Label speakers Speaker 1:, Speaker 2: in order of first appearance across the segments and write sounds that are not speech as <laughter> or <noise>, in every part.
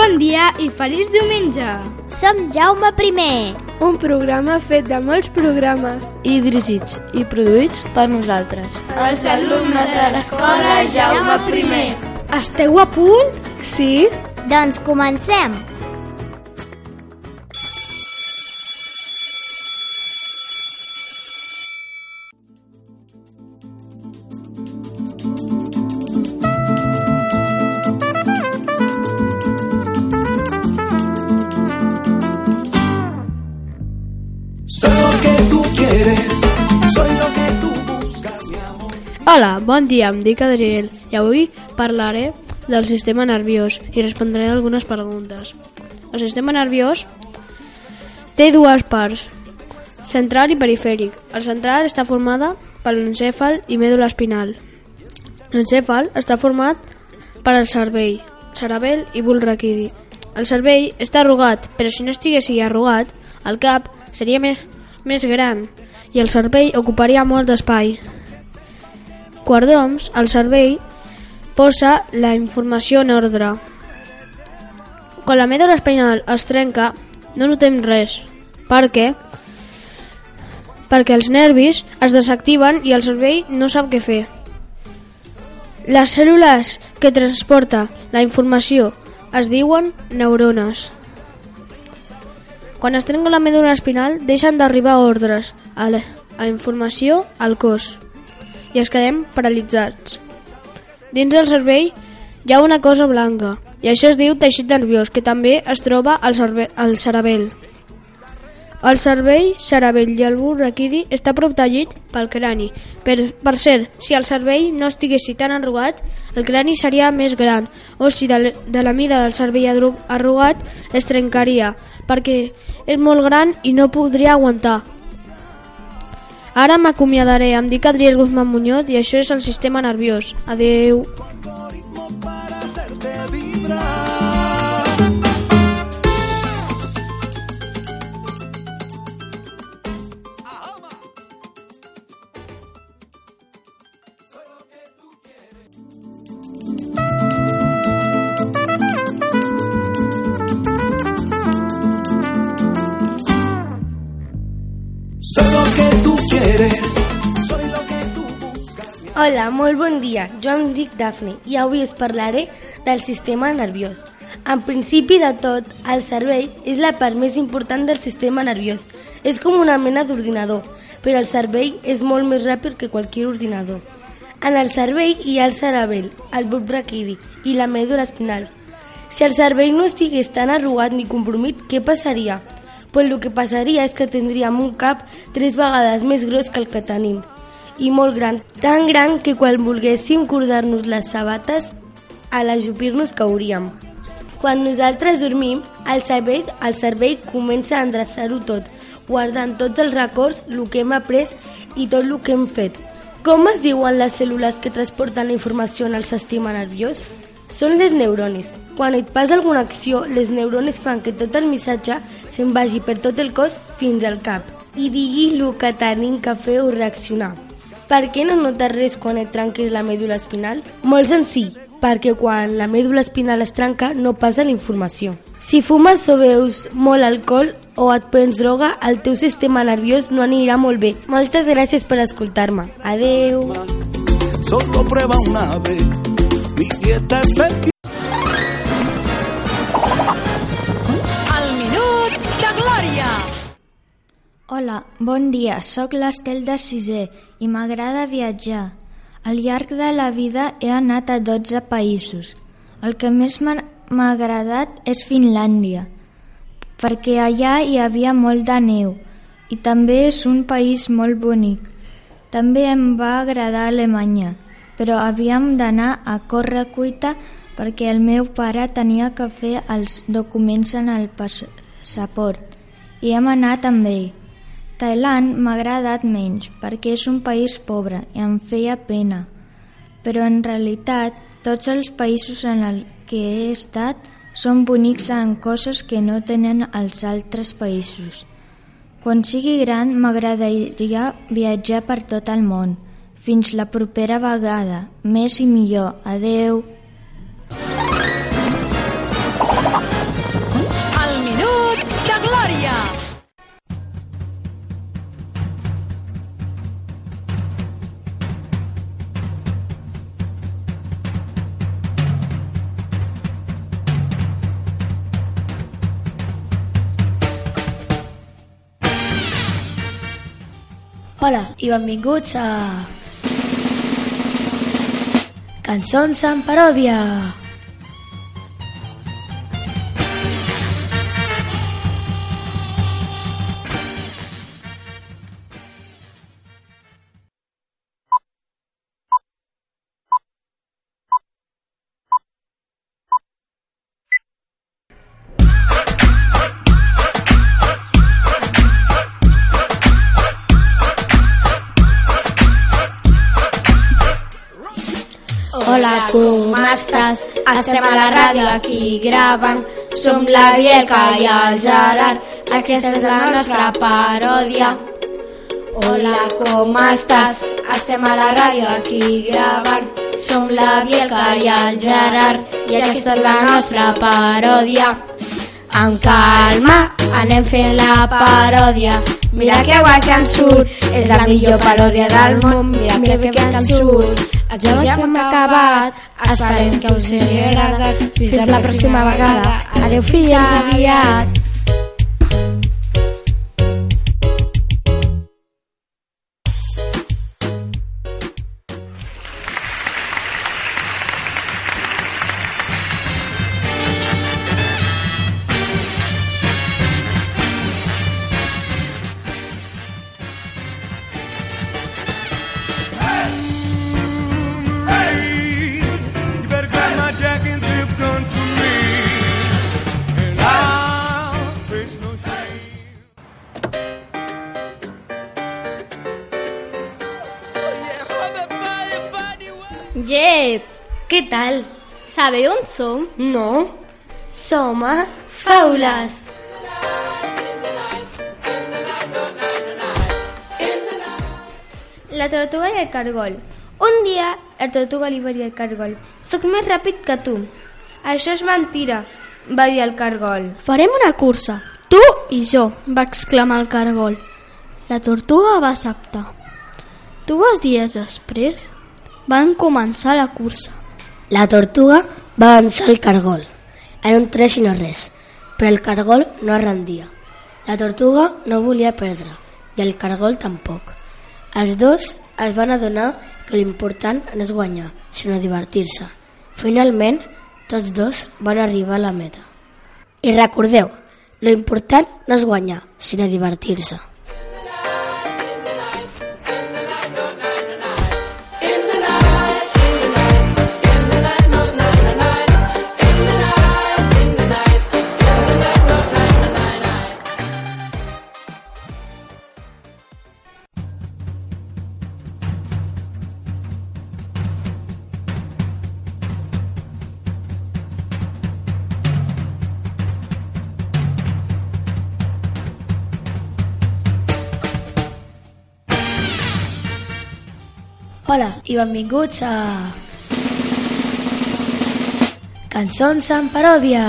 Speaker 1: Bon dia i feliç diumenge!
Speaker 2: Som Jaume I.
Speaker 3: Un programa fet de molts programes.
Speaker 4: I dirigits i produïts per nosaltres.
Speaker 5: Els alumnes de l'escola Jaume I.
Speaker 1: Esteu a punt?
Speaker 3: Sí?
Speaker 2: Doncs comencem!
Speaker 6: Bon dia, em dic Adriel i avui parlaré del sistema nerviós i respondré algunes preguntes. El sistema nerviós té dues parts, central i perifèric. El central està formada per l'encèfal i mèdula espinal. L'encèfal està format per el cervell, cerebel i bulb raquidi. El cervell està arrugat, però si no estiguessi arrugat, el cap seria més, més gran i el cervell ocuparia molt d'espai. Quardoms, el cervell posa la informació en ordre. Quan la mèdula espinal es trenca, no notem res. Per què? Perquè els nervis es desactiven i el cervell no sap què fer. Les cèl·lules que transporta la informació es diuen neurones. Quan es trenca la mèdula espinal, deixen d'arribar ordres a la, a la informació al cos i es quedem paralitzats. Dins del cervell hi ha una cosa blanca i això es diu teixit nerviós que també es troba al, al cerebel. El cervell, cerebell i el bulb raquidi està protegit pel crani. Per, per cert, si el cervell no estiguessi tan arrugat, el crani seria més gran, o si de, de la mida del cervell arrugat es trencaria, perquè és molt gran i no podria aguantar. Ara m'acomiadaré, em dic Adriel Guzmán Muñoz i això és el sistema nerviós. Adeu.
Speaker 7: Hola, molt bon dia. Jo em dic Dafne i avui us parlaré del sistema nerviós. En principi de tot, el cervell és la part més important del sistema nerviós. És com una mena d'ordinador, però el cervell és molt més ràpid que qualsevol ordinador. En el cervell hi ha el cerebel, el bulb raquidi i la mèdula espinal. Si el cervell no estigués tan arrugat ni compromit, què passaria? Pues el que passaria és que tindríem un cap tres vegades més gros que el que tenim i molt gran, tan gran que quan volguéssim cordar-nos les sabates, a l'ajupir-nos cauríem. Quan nosaltres dormim, el cervell, el cervell comença a endreçar-ho tot, guardant tots els records, el que hem après i tot el que hem fet. Com es diuen les cèl·lules que transporten la informació en el sistema nerviós? Són les neurones. Quan et passa alguna acció, les neurones fan que tot el missatge se'n vagi per tot el cos fins al cap i digui el que tenim que fer o reaccionar. Per què no notes res quan et trenques la mèdula espinal? Molt senzill, perquè quan la mèdula espinal es trenca no passa la informació. Si fumes o beus molt alcohol o et prens droga, el teu sistema nerviós no anirà molt bé. Moltes gràcies per escoltar-me. Adeu.
Speaker 8: Solo prueba una vez. Mi dieta es
Speaker 9: Hola, bon dia. Soc l'Estel de Sisè i m'agrada viatjar. Al llarg de la vida he anat a 12 països. El que més m'ha agradat és Finlàndia, perquè allà hi havia molt de neu i també és un país molt bonic. També em va agradar Alemanya, però havíem d'anar a córrer cuita perquè el meu pare tenia que fer els documents en el passaport i hem anat amb ell. Thailand m'ha agradat menys perquè és un país pobre i em feia pena. Però en realitat tots els països en el que he estat són bonics en coses que no tenen els altres països. Quan sigui gran m'agradaria viatjar per tot el món. Fins la propera vegada. Més i millor. Adeu.
Speaker 10: Hola i benvinguts a... Cançons en paròdia.
Speaker 5: Estem a la ràdio aquí gravant. Som la Bielka i el Gerard. Aquesta és la nostra paròdia. Hola, com estàs? Estem a la ràdio aquí gravant. Som la Bielka i el Gerard. I aquesta és la nostra paròdia. Amb calma anem fent la paròdia. Mira que guai que ens surt, és la millor paròdia del món. Mira que bé que ens surt. El joc ja hem acabat, esperem que us hagi agradat. Fins la pròxima vegada. Adeu, fins aviat.
Speaker 1: Jep,
Speaker 7: ¿Qué tal?
Speaker 1: ¿sabe on som?
Speaker 7: No. Som a Faules.
Speaker 11: La tortuga i el cargol. Un dia, la tortuga li va dir al cargol «Soc més ràpid que tu». «Això és mentira», va dir el cargol.
Speaker 6: Farem una cursa, tu i jo, va exclamar el cargol. La tortuga va acceptar. Dues dies després van començar la cursa.
Speaker 10: La tortuga va avançar el cargol. En un tres i no res, però el cargol no es rendia. La tortuga no volia perdre, i el cargol tampoc. Els dos es van adonar que l'important no és guanyar, sinó divertir-se. Finalment, tots dos van arribar a la meta. I recordeu, lo important no és guanyar, sinó divertir-se. Hola i benvinguts a... Cançons en paròdia.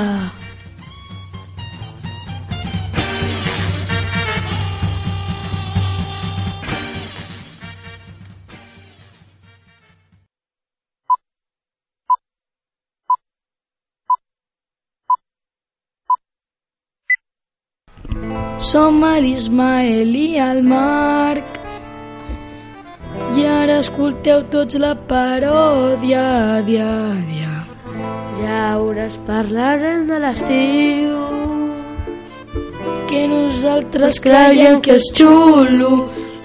Speaker 4: Som l'Ismael i el Marc i ara escolteu tots la paròdia, dia, dia.
Speaker 11: Llaures parlaren de l'estiu
Speaker 4: Que nosaltres creiem que és xulo,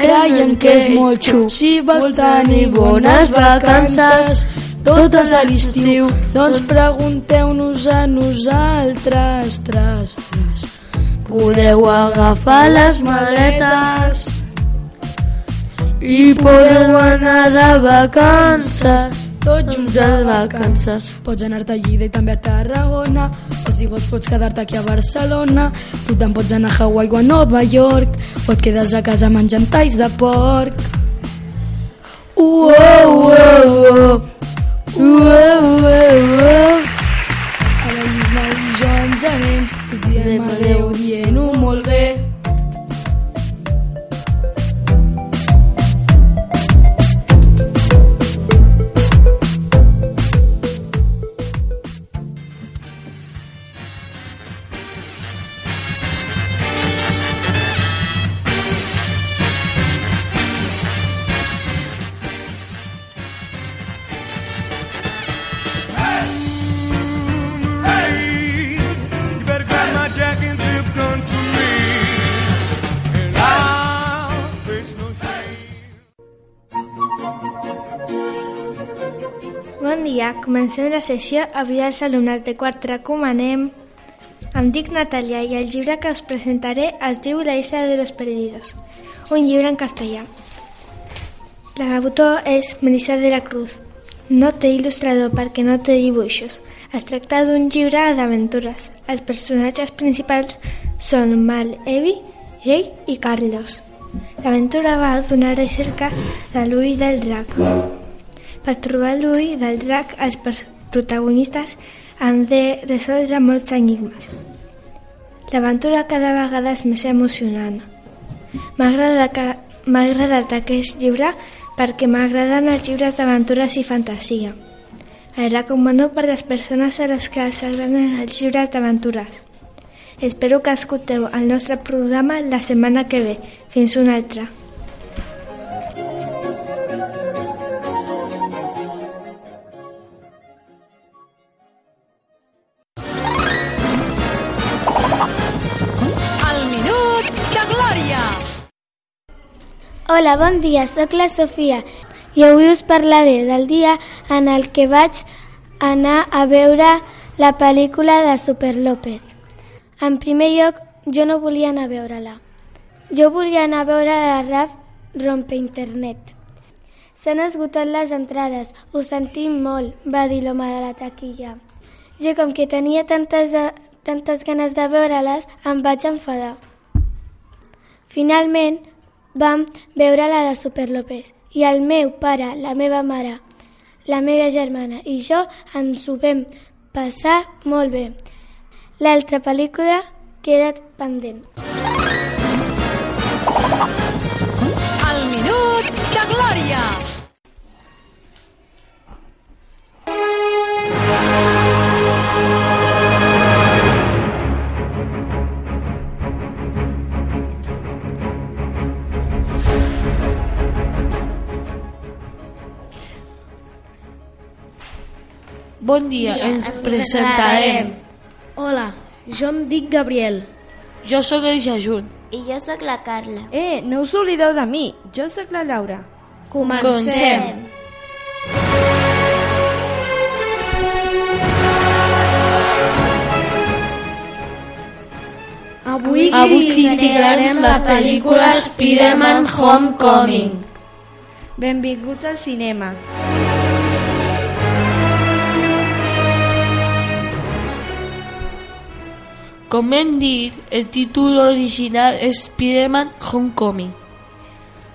Speaker 4: creiem que és molt xulo. Si vols tenir bones vacances, totes a l'estiu, doncs pregunteu-nos a nosaltres, tras, tras.
Speaker 11: Podeu agafar les maletes
Speaker 4: i
Speaker 11: podeu anar de vacances
Speaker 4: tots junts
Speaker 11: de
Speaker 4: a
Speaker 11: vacances.
Speaker 4: Pots anar-te a Lleida i també a Tarragona, o si vols pots quedar-te aquí a Barcelona, tu te'n pots anar a Hawaii o a Nova York, o et quedes a casa menjant talls de porc. Uh, oh, uh, oh. Uh, oh,
Speaker 3: la sessió. Avui els alumnes de quart recomanem. Em dic Natalia i el llibre que us presentaré es diu La isla de los perdidos, un llibre en castellà. L'autor és Melissa de la Cruz. No té il·lustrador perquè no té dibuixos. Es tracta d'un llibre d'aventures. Els personatges principals són Mal, Evi, Jay i Carlos. L'aventura va donar de cerca de l'ull del drac. Per trobar l'ull del drac, els protagonistes han de resoldre molts enigmes. L'aventura cada vegada és més emocionant. M'ha agradat aquest llibre perquè m'agraden els llibres d'aventures i fantasia. El recomano per les persones a les que els agraden els llibres d'aventures. Espero que escolteu el nostre programa la setmana que ve. Fins una altra.
Speaker 2: Hola, bon dia, sóc la Sofia i avui us parlaré del dia en el que vaig anar a veure la pel·lícula de Super López. En primer lloc, jo no volia anar a veure-la. Jo volia anar a veure la RAF Rompe Internet. S'han esgotat les entrades, ho sentim molt, va dir l'home de la taquilla. Jo, com que tenia tantes, tantes ganes de veure-les, em vaig enfadar. Finalment, vam veure la de Super López i el meu pare, la meva mare, la meva germana i jo ens ho vam passar molt bé. L'altra pel·lícula queda pendent.
Speaker 12: El Minut de Glòria.
Speaker 11: Bon dia,
Speaker 13: Dia,
Speaker 11: ens
Speaker 13: ens
Speaker 11: presentarem.
Speaker 6: Hola, jo em dic Gabriel.
Speaker 11: Jo sóc el Jajun.
Speaker 13: I jo sóc la Carla.
Speaker 14: Eh, no us oblideu de mi. Jo sóc la Laura.
Speaker 6: Comencem. Avui,
Speaker 11: Avui criticarem la pel·lícula Spider-Man Homecoming.
Speaker 14: Benvinguts al cinema.
Speaker 11: Com hem dit, el títol original és Spider-Man Homecoming.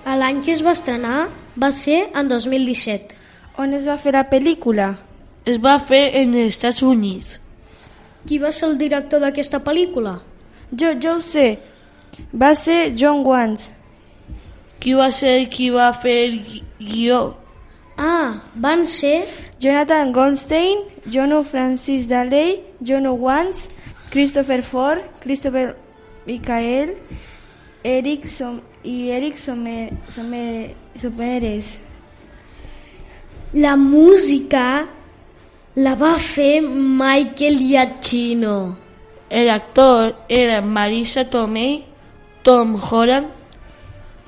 Speaker 6: L'any que es va estrenar va ser en 2017.
Speaker 14: On es va fer la pel·lícula?
Speaker 11: Es va fer en els Estats Units.
Speaker 6: Qui va ser el director d'aquesta pel·lícula?
Speaker 14: Jo, jo ho sé. Va ser John Wans.
Speaker 11: Qui va ser qui va fer el gui- guió?
Speaker 6: Ah, van ser...
Speaker 14: Jonathan Goldstein, Jono Francis Daley, Jono Wans, Christopher Ford, Christopher Michael, Eric Som i Eric Somer, Somer, Someres.
Speaker 6: La música la va Michael Giacchino.
Speaker 11: El actor era Marisa Tomei, Tom Holland,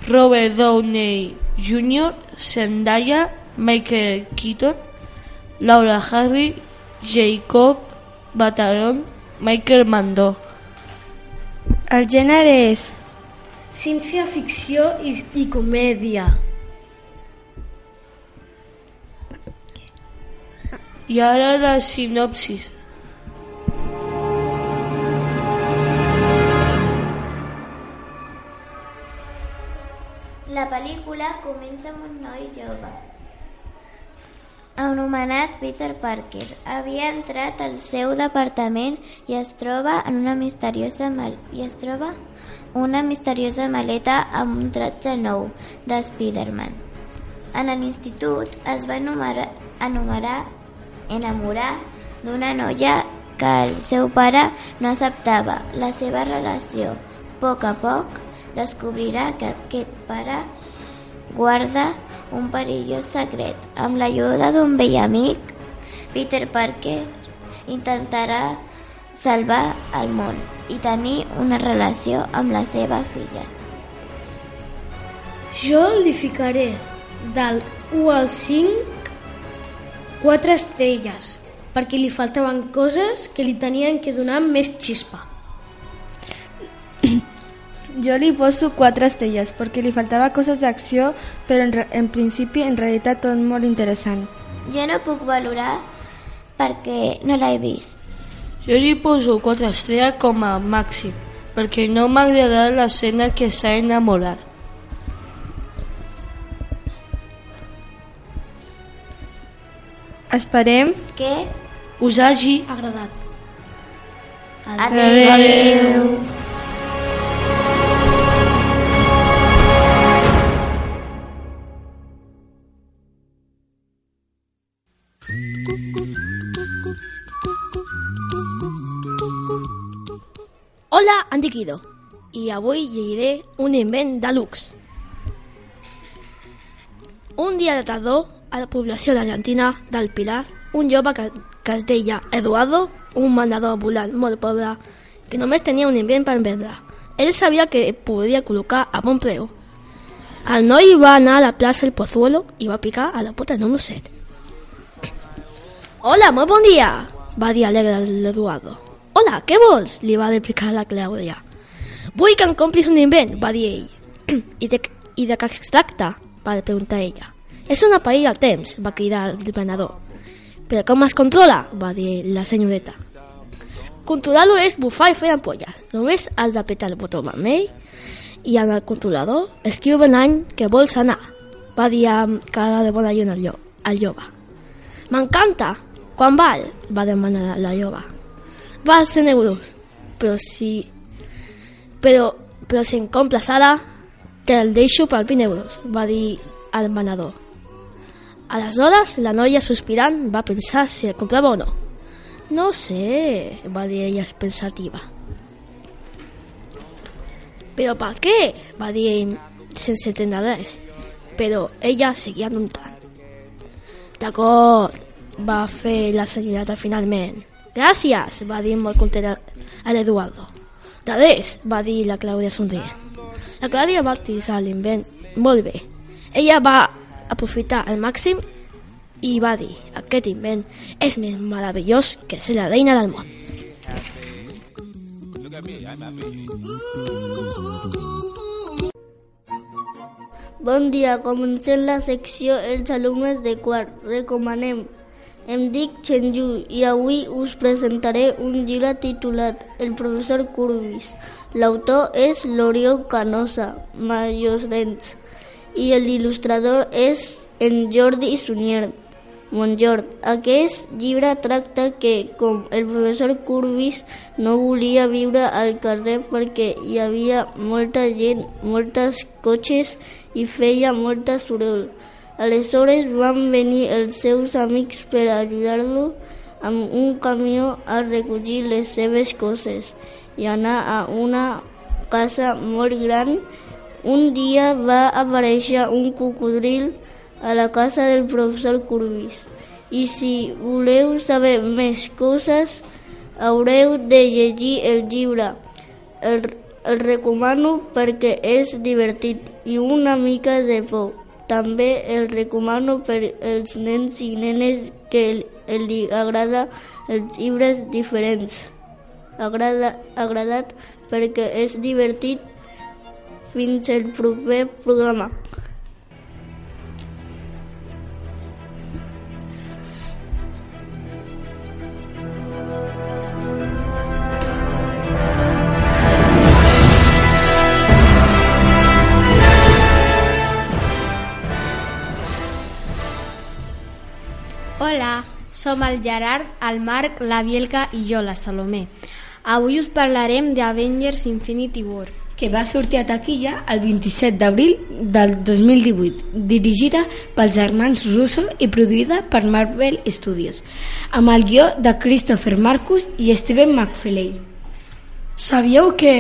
Speaker 11: Robert Downey Jr., Zendaya, Michael Keaton, Laura Harry, Jacob Batalon, Michael Mandó.
Speaker 14: El gènere és
Speaker 6: Ciència-ficció i, i comèdia.
Speaker 11: I ara la sinopsis.
Speaker 13: La pel·lícula comença amb un noi jove anomenat Peter Parker. Havia entrat al seu departament i es troba en una misteriosa mal i es troba una misteriosa maleta amb un tratge nou de Spider-Man. En l'institut es va enumerar, enumerar enamorar d'una noia que el seu pare no acceptava la seva relació. A poc a poc descobrirà que aquest pare guarda un perillós secret. Amb l'ajuda d'un vell amic, Peter Parker intentarà salvar el món i tenir una relació amb la seva filla.
Speaker 6: Jo li ficaré del 1 al 5
Speaker 15: quatre estrelles, perquè li faltaven coses que li tenien que donar més xispa.
Speaker 14: Jo li poso quatre estrelles perquè li faltava coses d'acció, però en, en principi en realitat tot molt interessant.
Speaker 13: Jo no puc valorar perquè no l'he vist.
Speaker 11: Jo li poso 4 estrelles com a màxim, perquè no m'ha agradat l'escena que s'ha enamorat.
Speaker 14: Esperem
Speaker 13: Què?
Speaker 11: Us hagi
Speaker 15: agradat.
Speaker 13: Adéu.
Speaker 11: Adéu.
Speaker 16: Hola, Guido i avui llegiré un invent de lux. Un dia de tardor, a la població argentina del Pilar, un jove que, que es deia Eduardo, un mandador ambulant molt pobre, que només tenia un invent per vendre. Ell sabia que podia col·locar a bon preu. El noi va anar a la plaça El Pozuelo i va picar a la porta d'un osset. Hola, molt bon dia, va dir alegre l'Eduardo. Hola, què vols? li va replicar la Clàudia. Vull que em compris un invent, va dir ell. <clears throat> I de, i de què es tracta? va preguntar ella. És una paella al temps, va cridar el venedor. Però com es controla? va dir la senyoreta. Controlar-lo és bufar i fer ampolles. Només has d'apretar el botó vermell i en el controlador escriure l'any que vols anar, va dir amb cara de bona lluna el, llo el jove. M'encanta! Quan val? va demanar la jove. Val 100 euros, però si... Però, però si em compres ara, te'l deixo per 20 euros, va dir el venedor. Aleshores, la noia sospirant va pensar si el comprava o no. No sé, va dir ella pensativa. Però per què? va dir ell sense entendre res. Però ella seguia notant. D'acord, va fer la senyoreta finalment. Gràcies, va dir molt content a l'Eduardo. De res, va dir la Clàudia somrient. La Clàudia va utilitzar l'invent molt bé. Ella va aprofitar al màxim i va dir aquest invent és més meravellós que ser la reina del món.
Speaker 17: Bon dia, comencem la secció Els alumnes de quart. Recomanem. Em dic Chenju i avui us presentaré un llibre titulat El professor Curbis. L'autor és l'Oriol Canosa Mayorens i l'il·lustrador és en Jordi Sunier Montjord. Aquest llibre tracta que, com el professor Curbis no volia viure al carrer perquè hi havia molta gent, moltes cotxes i feia molta soroll. Aleshores van venir els seus amics per ajudar-lo amb un camió a recollir les seves coses i anar a una casa molt gran. Un dia va aparèixer un cocodril a la casa del professor Curbis. I si voleu saber més coses, haureu de llegir el llibre. El, el recomano perquè és divertit i una mica de por. També el recomano per als nens i nenes que li agrada els llibres diferents. Agrada, agradat perquè és divertit. Fins el proper programa.
Speaker 1: Som el Gerard, el Marc, la Bielka i jo, la Salomé. Avui us parlarem d'Avengers Infinity War.
Speaker 18: que va sortir a taquilla el 27 d'abril del 2018, dirigida pels germans Russo i produïda per Marvel Studios, amb el guió de Christopher Marcus i Steven McFeely.
Speaker 4: Sabíeu que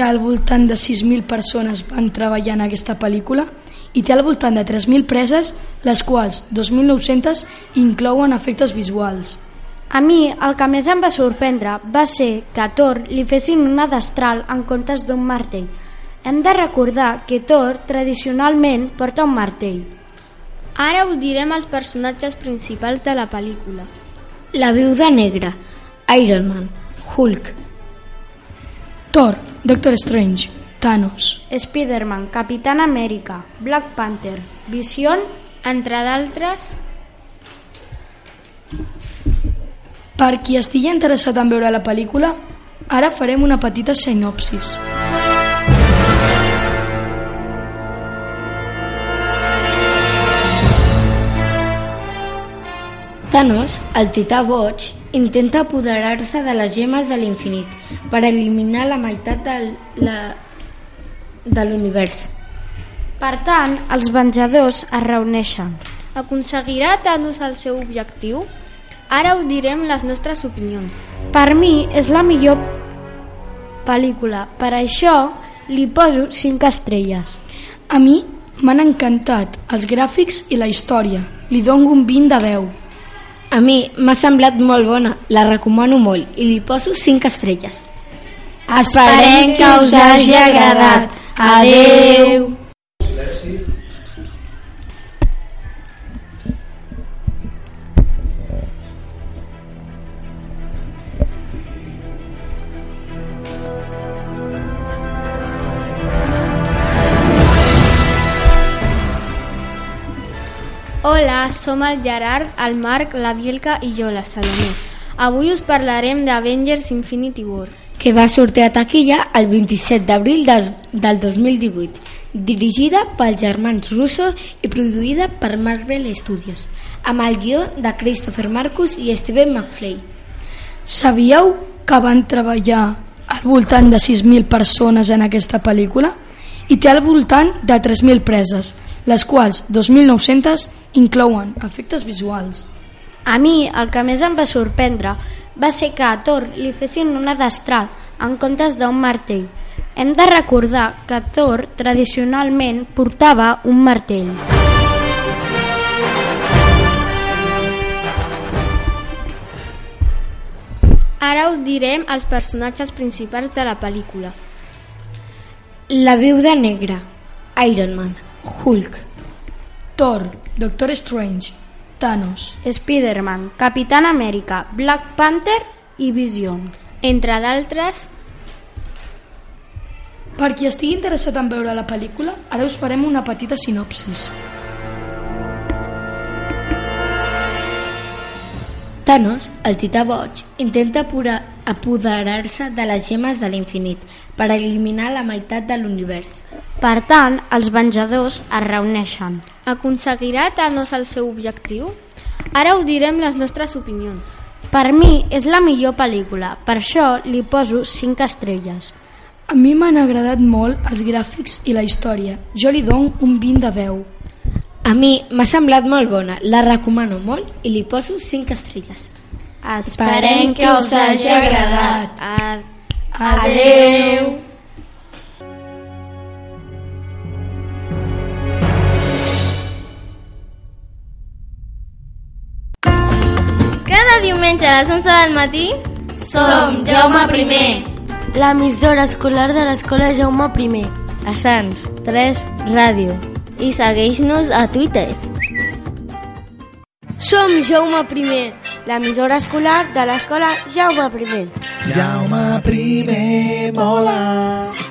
Speaker 4: ha al voltant de 6.000 persones van treballar en aquesta pel·lícula i té al voltant de 3.000 preses, les quals 2.900 inclouen efectes visuals.
Speaker 15: A mi el que més em va sorprendre va ser que a Thor li fessin una destral en comptes d'un martell. Hem de recordar que Thor tradicionalment porta un martell.
Speaker 1: Ara us direm els personatges principals de la pel·lícula.
Speaker 18: La viuda negra, Iron Man, Hulk,
Speaker 4: Thor, Doctor Strange, Thanos,
Speaker 15: Spider-Man, Capitán Amèrica, Black Panther, Vision,
Speaker 1: entre d'altres...
Speaker 4: Per qui estigui interessat en veure la pel·lícula, ara farem una petita sinopsis.
Speaker 18: Thanos, el tità boig, intenta apoderar-se de les gemes de l'infinit per eliminar la meitat del, la, de l'univers.
Speaker 15: Per tant, els Venjadors es reuneixen.
Speaker 1: Aconseguirà Thanos el seu objectiu? Ara us direm les nostres opinions.
Speaker 15: Per mi és la millor pel·lícula, per això li poso 5 estrelles.
Speaker 4: A mi m'han encantat els gràfics i la història. Li dono un 20 de 10.
Speaker 18: A mi m'ha semblat molt bona, la recomano molt i li poso 5 estrelles.
Speaker 5: Esperem que us hagi agradat. Adeu.
Speaker 1: Hola, som el Gerard, el Marc, la Bielka i jo, la Salomé. Avui us parlarem d'Avengers Infinity War.
Speaker 18: Que va sortir a taquilla el 27 d'abril del, del 2018, dirigida pels germans Russo i produïda per Marvel Studios, amb el guió de Christopher Marcus i Steven McFly.
Speaker 4: Sabíeu que van treballar al voltant de 6.000 persones en aquesta pel·lícula? I té al voltant de 3.000 preses, les quals 2.900 inclouen efectes visuals.
Speaker 15: A mi el que més em va sorprendre va ser que a Thor li fessin una destral en comptes d'un martell. Hem de recordar que Thor tradicionalment portava un martell.
Speaker 1: Ara us direm els personatges principals de la pel·lícula.
Speaker 18: La viuda negra, Iron Man, Hulk,
Speaker 4: Thor, Doctor Strange, Thanos,
Speaker 15: Spider-Man, Capitán Amèrica, Black Panther i Vision.
Speaker 1: Entre d'altres,
Speaker 4: Per qui estigui interessat en veure la pel·lícula, ara us farem una petita sinopsis.
Speaker 18: Thanos, el tità boig, intenta apoderar-se de les gemes de l'infinit per eliminar la meitat de l'univers.
Speaker 15: Per tant, els Venjadors es reuneixen.
Speaker 1: aconseguirà Thanos el seu objectiu? Ara us direm les nostres opinions.
Speaker 15: Per mi és la millor pel·lícula, per això li poso 5 estrelles.
Speaker 4: A mi m'han agradat molt els gràfics i la història. Jo li dono un 20 de 10.
Speaker 18: A mi m'ha semblat molt bona, la recomano molt i li poso 5 estrelles.
Speaker 5: Esperem que us hagi agradat.
Speaker 1: Ad...
Speaker 5: Adeu.
Speaker 19: Cada diumenge a les 11 del matí
Speaker 5: Som Jaume I.
Speaker 7: L'emissora escolar de l'escola Jaume I.
Speaker 10: A Sants 3 Ràdio. I segueix-nos a Twitter.
Speaker 7: Som Jaume I, l'emissora escolar de l'escola Jaume I.
Speaker 8: Jaume primer mola.